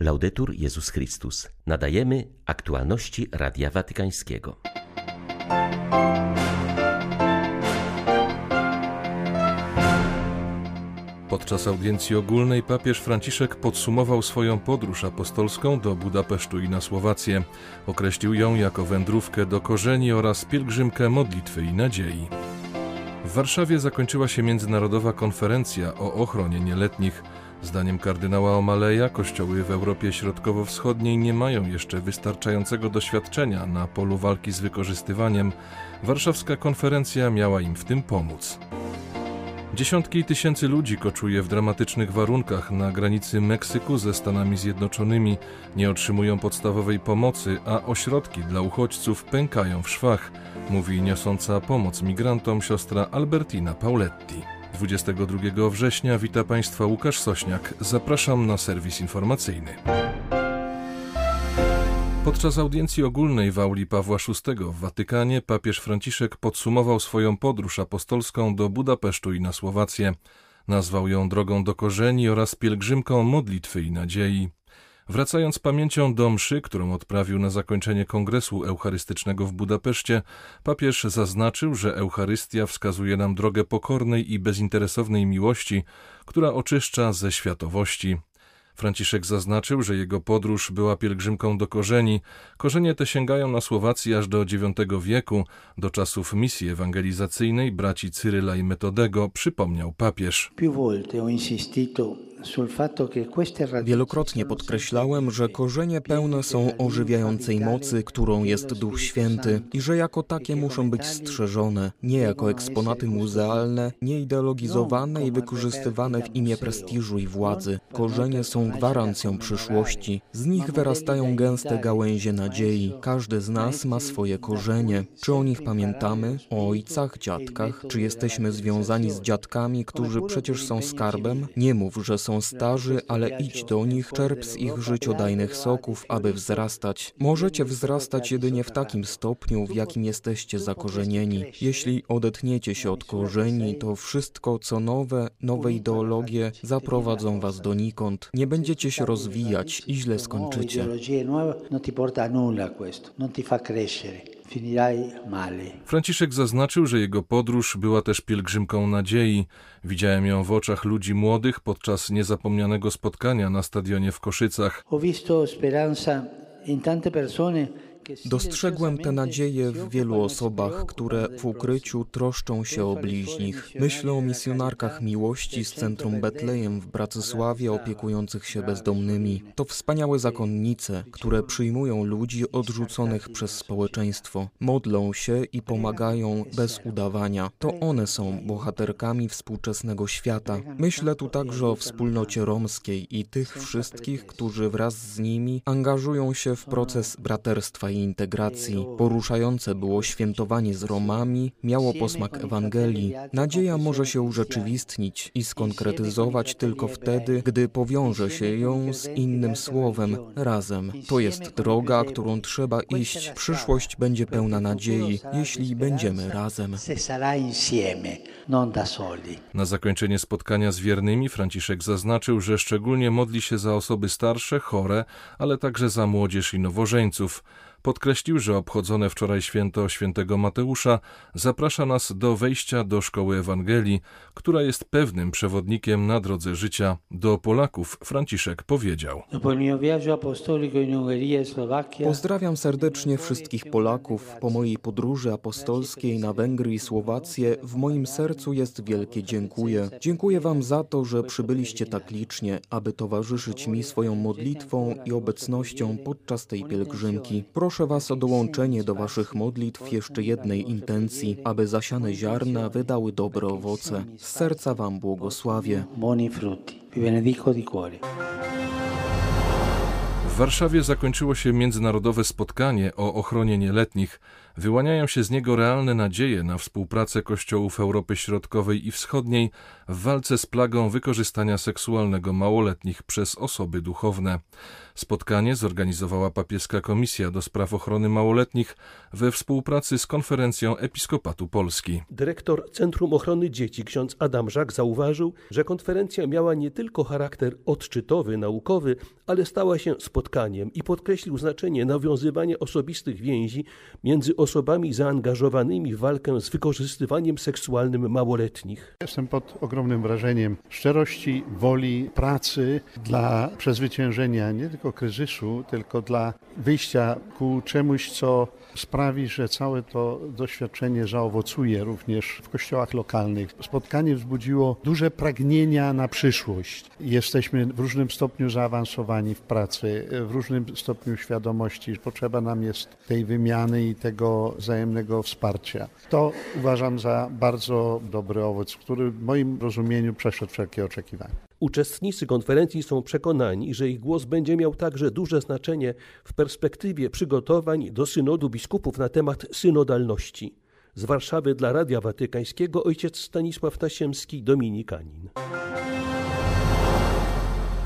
Laudetur Jezus Chrystus. Nadajemy aktualności Radia Watykańskiego. Podczas audiencji ogólnej papież Franciszek podsumował swoją podróż apostolską do Budapesztu i na Słowację. Określił ją jako wędrówkę do korzeni oraz pielgrzymkę modlitwy i nadziei. W Warszawie zakończyła się międzynarodowa konferencja o ochronie nieletnich. Zdaniem kardynała Omaleja kościoły w Europie Środkowo-Wschodniej nie mają jeszcze wystarczającego doświadczenia na polu walki z wykorzystywaniem. Warszawska konferencja miała im w tym pomóc. Dziesiątki tysięcy ludzi koczuje w dramatycznych warunkach na granicy Meksyku ze Stanami Zjednoczonymi, nie otrzymują podstawowej pomocy, a ośrodki dla uchodźców pękają w szwach, mówi niosąca pomoc migrantom siostra Albertina Pauletti. 22 września wita Państwa Łukasz Sośniak. Zapraszam na serwis informacyjny. Podczas audiencji ogólnej w auli Pawła VI w Watykanie papież Franciszek podsumował swoją podróż apostolską do Budapesztu i na Słowację. Nazwał ją drogą do korzeni oraz pielgrzymką modlitwy i nadziei. Wracając pamięcią do mszy, którą odprawił na zakończenie Kongresu Eucharystycznego w Budapeszcie, papież zaznaczył, że Eucharystia wskazuje nam drogę pokornej i bezinteresownej miłości, która oczyszcza ze światowości. Franciszek zaznaczył, że jego podróż była pielgrzymką do korzeni. Korzenie te sięgają na Słowacji aż do IX wieku, do czasów misji ewangelizacyjnej braci Cyryla i Metodego, przypomniał papież. Wielokrotnie podkreślałem, że korzenie pełne są ożywiającej mocy, którą jest Duch Święty i że jako takie muszą być strzeżone, nie jako eksponaty muzealne, nie ideologizowane i wykorzystywane w imię prestiżu i władzy. Korzenie są gwarancją przyszłości. Z nich wyrastają gęste gałęzie nadziei. Każdy z nas ma swoje korzenie. Czy o nich pamiętamy? O ojcach, dziadkach? Czy jesteśmy związani z dziadkami, którzy przecież są skarbem? Nie mów, że są starzy, ale idź do nich, czerp z ich życiodajnych soków, aby wzrastać. Możecie wzrastać jedynie w takim stopniu, w jakim jesteście zakorzenieni. Jeśli odetniecie się od korzeni, to wszystko, co nowe, nowe ideologie zaprowadzą was donikąd. Nie będziecie się rozwijać i źle skończycie. Franciszek zaznaczył, że jego podróż była też pielgrzymką nadziei. Widziałem ją w oczach ludzi młodych podczas niezapomnianego spotkania na stadionie w Koszycach. Dostrzegłem tę nadzieję w wielu osobach, które w ukryciu troszczą się o bliźnich. Myślę o misjonarkach miłości z Centrum Betlejem w Bratysławie opiekujących się bezdomnymi. To wspaniałe zakonnice, które przyjmują ludzi odrzuconych przez społeczeństwo. Modlą się i pomagają bez udawania. To one są bohaterkami współczesnego świata. Myślę tu także o wspólnocie romskiej i tych wszystkich, którzy wraz z nimi angażują się w proces braterstwa i integracji. Poruszające było świętowanie z Romami, miało posmak Ewangelii. Nadzieja może się urzeczywistnić i skonkretyzować tylko wtedy, gdy powiąże się ją z innym słowem razem. To jest droga, którą trzeba iść. Przyszłość będzie pełna nadziei, jeśli będziemy razem. Na zakończenie spotkania z wiernymi Franciszek zaznaczył, że szczególnie modli się za osoby starsze, chore, ale także za młodzież i nowożeńców. Podkreślił, że obchodzone wczoraj święto świętego Mateusza zaprasza nas do wejścia do szkoły Ewangelii, która jest pewnym przewodnikiem na drodze życia. Do Polaków Franciszek powiedział: Pozdrawiam serdecznie wszystkich Polaków. Po mojej podróży apostolskiej na Węgry i Słowację w moim sercu jest wielkie dziękuję. Dziękuję Wam za to, że przybyliście tak licznie, aby towarzyszyć mi swoją modlitwą i obecnością podczas tej pielgrzymki. Proszę Was o dołączenie do Waszych modlitw jeszcze jednej intencji, aby zasiane ziarna wydały dobre owoce. Z serca Wam błogosławię. W Warszawie zakończyło się międzynarodowe spotkanie o ochronie nieletnich. Wyłaniają się z niego realne nadzieje na współpracę kościołów Europy Środkowej i Wschodniej w walce z plagą wykorzystania seksualnego małoletnich przez osoby duchowne. Spotkanie zorganizowała papieska Komisja do Spraw Ochrony Małoletnich we współpracy z Konferencją Episkopatu Polski. Dyrektor Centrum Ochrony Dzieci ksiądz Adam Żak zauważył, że konferencja miała nie tylko charakter odczytowy, naukowy, ale stała się spotkaniem i podkreślił znaczenie nawiązywania osobistych więzi między osobami zaangażowanymi w walkę z wykorzystywaniem seksualnym małoletnich. Jestem pod ogromnym wrażeniem szczerości, woli, pracy dla przezwyciężenia nie tylko kryzysu, tylko dla wyjścia ku czemuś, co sprawi, że całe to doświadczenie zaowocuje również w kościołach lokalnych. Spotkanie wzbudziło duże pragnienia na przyszłość. Jesteśmy w różnym stopniu zaawansowani w pracy, w różnym stopniu świadomości. Potrzeba nam jest tej wymiany i tego wzajemnego wsparcia. To uważam za bardzo dobry owoc, który w moim rozumieniu przeszedł wszelkie oczekiwania. Uczestnicy konferencji są przekonani, że ich głos będzie miał także duże znaczenie w perspektywie przygotowań do synodu biskupów na temat synodalności. Z Warszawy dla Radia Watykańskiego ojciec Stanisław Tasiemski, Dominikanin.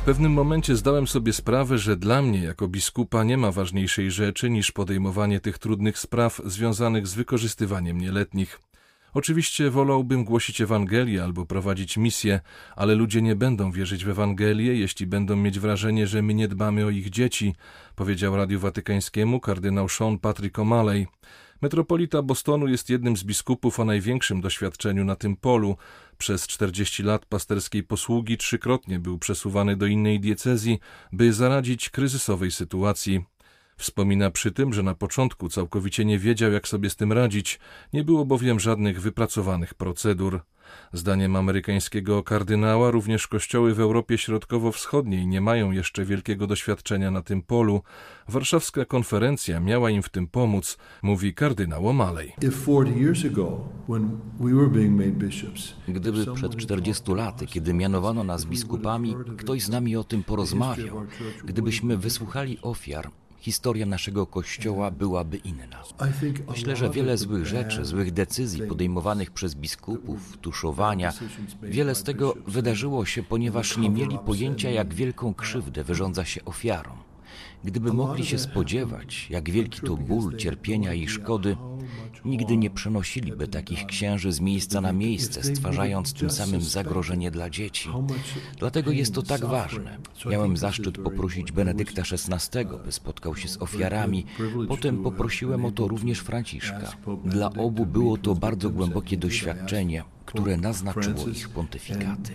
W pewnym momencie zdałem sobie sprawę, że dla mnie jako biskupa nie ma ważniejszej rzeczy niż podejmowanie tych trudnych spraw związanych z wykorzystywaniem nieletnich. Oczywiście wolałbym głosić Ewangelię albo prowadzić misję, ale ludzie nie będą wierzyć w Ewangelię, jeśli będą mieć wrażenie, że my nie dbamy o ich dzieci, powiedział Radiu Watykańskiemu kardynał Sean Patrick O'Malley. Metropolita Bostonu jest jednym z biskupów o największym doświadczeniu na tym polu. Przez 40 lat pasterskiej posługi trzykrotnie był przesuwany do innej diecezji, by zaradzić kryzysowej sytuacji. Wspomina przy tym, że na początku całkowicie nie wiedział, jak sobie z tym radzić, nie było bowiem żadnych wypracowanych procedur. Zdaniem amerykańskiego kardynała również kościoły w Europie Środkowo-Wschodniej nie mają jeszcze wielkiego doświadczenia na tym polu. Warszawska konferencja miała im w tym pomóc, mówi kardynał O'Malley. Gdyby przed 40 laty, kiedy mianowano nas biskupami, ktoś z nami o tym porozmawiał, gdybyśmy wysłuchali ofiar, historia naszego Kościoła byłaby inna. Myślę, że wiele złych rzeczy, złych decyzji podejmowanych przez biskupów, tuszowania, wiele z tego wydarzyło się, ponieważ nie mieli pojęcia, jak wielką krzywdę wyrządza się ofiarom. Gdyby mogli się spodziewać, jak wielki to ból, cierpienia i szkody, nigdy nie przenosiliby takich księży z miejsca na miejsce, stwarzając tym samym zagrożenie dla dzieci. Dlatego jest to tak ważne. Miałem zaszczyt poprosić Benedykta XVI, by spotkał się z ofiarami. Potem poprosiłem o to również Franciszka. Dla obu było to bardzo głębokie doświadczenie, które naznaczyło ich pontyfikaty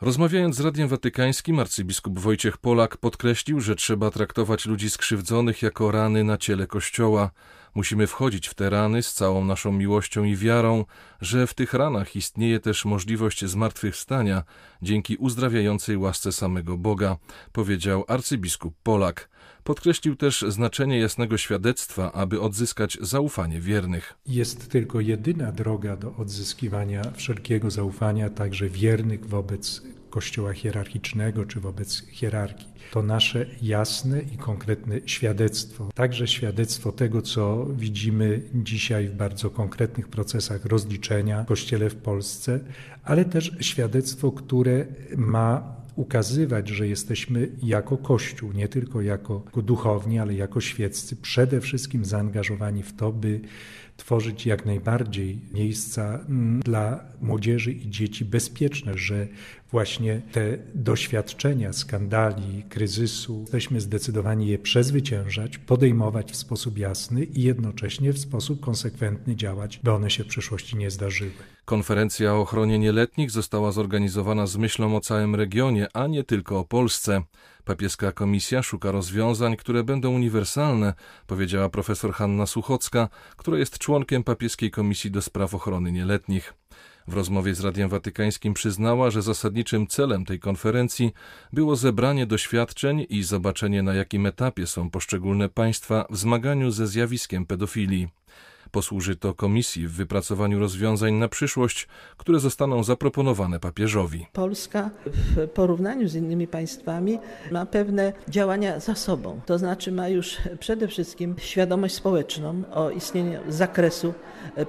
Rozmawiając z Radiem Watykańskim, arcybiskup Wojciech Polak podkreślił, że trzeba traktować ludzi skrzywdzonych jako rany na ciele Kościoła. Musimy wchodzić w te rany z całą naszą miłością i wiarą, że w tych ranach istnieje też możliwość zmartwychwstania dzięki uzdrawiającej łasce samego Boga, powiedział arcybiskup Polak. Podkreślił też znaczenie jasnego świadectwa, aby odzyskać zaufanie wiernych. Jest tylko jedyna droga do odzyskiwania wszelkiego zaufania, także wiernych wobec kościoła hierarchicznego czy wobec hierarchii. To nasze jasne i konkretne świadectwo, także świadectwo tego, co widzimy dzisiaj w bardzo konkretnych procesach rozliczenia w kościele w Polsce, ale też świadectwo, które ma ukazywać, że jesteśmy jako Kościół, nie tylko jako duchowni, ale jako świeccy, przede wszystkim zaangażowani w to, by tworzyć jak najbardziej miejsca mm, dla młodzieży i dzieci bezpieczne, że właśnie te doświadczenia skandali, kryzysu, jesteśmy zdecydowani je przezwyciężać, podejmować w sposób jasny i jednocześnie w sposób konsekwentny działać, by one się w przyszłości nie zdarzyły. Konferencja o ochronie nieletnich została zorganizowana z myślą o całym regionie, a nie tylko o Polsce. Papieska komisja szuka rozwiązań, które będą uniwersalne, powiedziała profesor Hanna Suchocka, która jest członkiem papieskiej komisji do spraw ochrony nieletnich. W rozmowie z Radiem Watykańskim przyznała, że zasadniczym celem tej konferencji było zebranie doświadczeń i zobaczenie, na jakim etapie są poszczególne państwa w zmaganiu ze zjawiskiem pedofilii. Posłuży to komisji w wypracowaniu rozwiązań na przyszłość, które zostaną zaproponowane papieżowi. Polska w porównaniu z innymi państwami ma pewne działania za sobą. To znaczy ma już przede wszystkim świadomość społeczną o istnieniu zakresu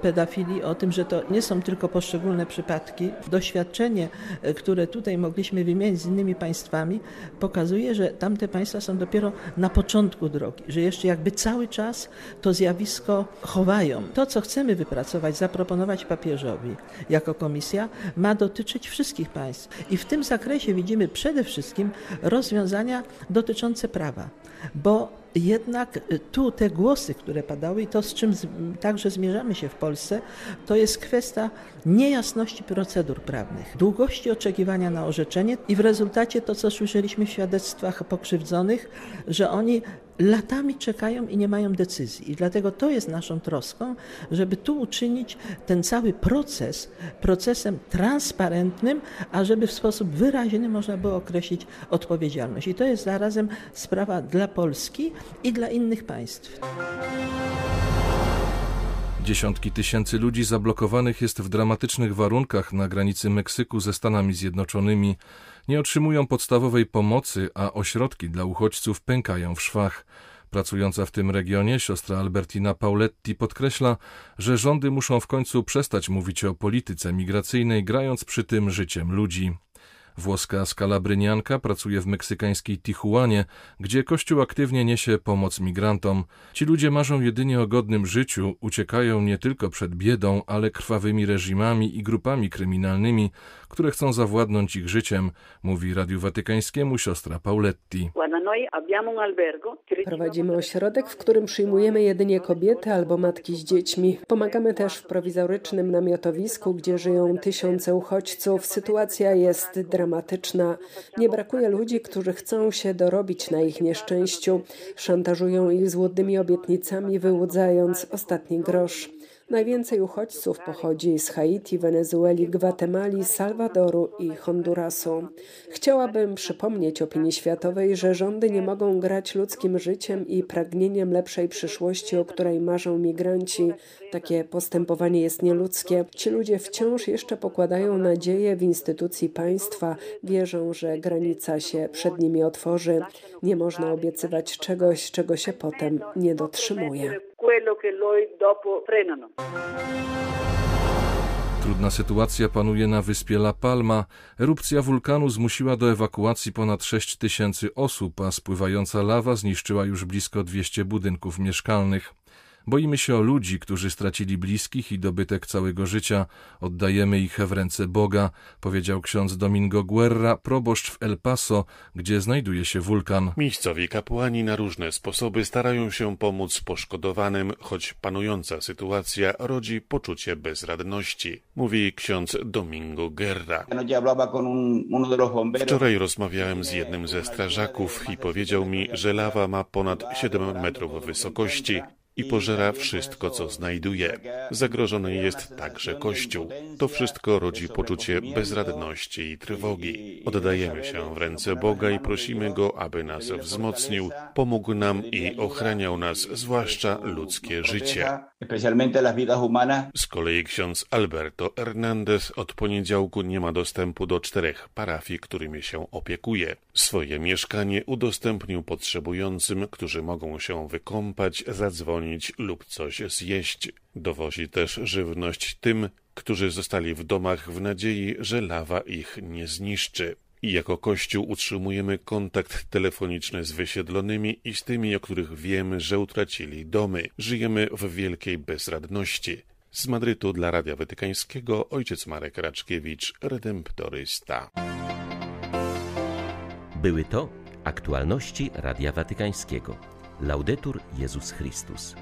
pedofilii, o tym, że to nie są tylko poszczególne przypadki. Doświadczenie, które tutaj mogliśmy wymienić z innymi państwami, pokazuje, że tamte państwa są dopiero na początku drogi, że jeszcze jakby cały czas to zjawisko chowają. To, co chcemy wypracować, zaproponować papieżowi jako komisja, ma dotyczyć wszystkich państw. I w tym zakresie widzimy przede wszystkim rozwiązania dotyczące prawa, bo jednak tu te głosy, które padały i to, z czym także zmierzamy się w Polsce, to jest kwestia niejasności procedur prawnych, długości oczekiwania na orzeczenie i w rezultacie to, co słyszeliśmy w świadectwach pokrzywdzonych, że oni latami czekają i nie mają decyzji. I dlatego to jest naszą troską, żeby tu uczynić ten cały proces procesem transparentnym, a żeby w sposób wyraźny można było określić odpowiedzialność. I to jest zarazem sprawa dla Polski i dla innych państw. Dziesiątki tysięcy ludzi zablokowanych jest w dramatycznych warunkach na granicy Meksyku ze Stanami Zjednoczonymi. Nie otrzymują podstawowej pomocy, a ośrodki dla uchodźców pękają w szwach. Pracująca w tym regionie siostra Albertina Pauletti podkreśla, że rządy muszą w końcu przestać mówić o polityce migracyjnej, grając przy tym życiem ludzi. Włoska skalabrynianka pracuje w meksykańskiej Tijuanie, gdzie Kościół aktywnie niesie pomoc migrantom. Ci ludzie marzą jedynie o godnym życiu, uciekają nie tylko przed biedą, ale krwawymi reżimami i grupami kryminalnymi, które chcą zawładnąć ich życiem, mówi Radiu Watykańskiemu siostra Pauletti. Prowadzimy ośrodek, w którym przyjmujemy jedynie kobiety albo matki z dziećmi. Pomagamy też w prowizorycznym namiotowisku, gdzie żyją tysiące uchodźców. Sytuacja jest dramatyczna. Nie brakuje ludzi, którzy chcą się dorobić na ich nieszczęściu. Szantażują ich złudnymi obietnicami, wyłudzając ostatni grosz. Najwięcej uchodźców pochodzi z Haiti, Wenezueli, Gwatemali, Salwadoru i Hondurasu. Chciałabym przypomnieć opinii światowej, że rządy nie mogą grać ludzkim życiem i pragnieniem lepszej przyszłości, o której marzą migranci. Takie postępowanie jest nieludzkie. Ci ludzie wciąż jeszcze pokładają nadzieję w instytucji państwa, wierzą, że granica się przed nimi otworzy. Nie można obiecywać czegoś, czego się potem nie dotrzymuje quello che loro dopo frenano. Trudna sytuacja panuje na wyspie La Palma. Erupcja wulkanu zmusiła do ewakuacji ponad 6 tysięcy osób, a spływająca lawa zniszczyła już blisko 200 budynków mieszkalnych. Boimy się o ludzi, którzy stracili bliskich i dobytek całego życia. Oddajemy ich w ręce Boga, powiedział ksiądz Domingo Guerra, proboszcz w El Paso, gdzie znajduje się wulkan. Miejscowi kapłani na różne sposoby starają się pomóc poszkodowanym, choć panująca sytuacja rodzi poczucie bezradności, mówi ksiądz Domingo Guerra. Wczoraj rozmawiałem z jednym ze strażaków i powiedział mi, że lawa ma ponad 7 metrów wysokości i pożera wszystko, co znajduje. Zagrożony jest także Kościół. To wszystko rodzi poczucie bezradności i trwogi. Oddajemy się w ręce Boga i prosimy Go, aby nas wzmocnił, pomógł nam i ochraniał nas, zwłaszcza ludzkie życie. Z kolei ksiądz Alberto Hernandez od poniedziałku nie ma dostępu do czterech parafii, którymi się opiekuje. Swoje mieszkanie udostępnił potrzebującym, którzy mogą się wykąpać, zadzwonić lub coś zjeść. Dowozi też żywność tym, którzy zostali w domach w nadziei, że lawa ich nie zniszczy. I jako Kościół utrzymujemy kontakt telefoniczny z wysiedlonymi i z tymi, o których wiemy, że utracili domy. Żyjemy w wielkiej bezradności. Z Madrytu dla Radia Watykańskiego ojciec Marek Raczkiewicz, redemptorysta. Były to aktualności Radia Watykańskiego. Laudetur Jezus Chrystus.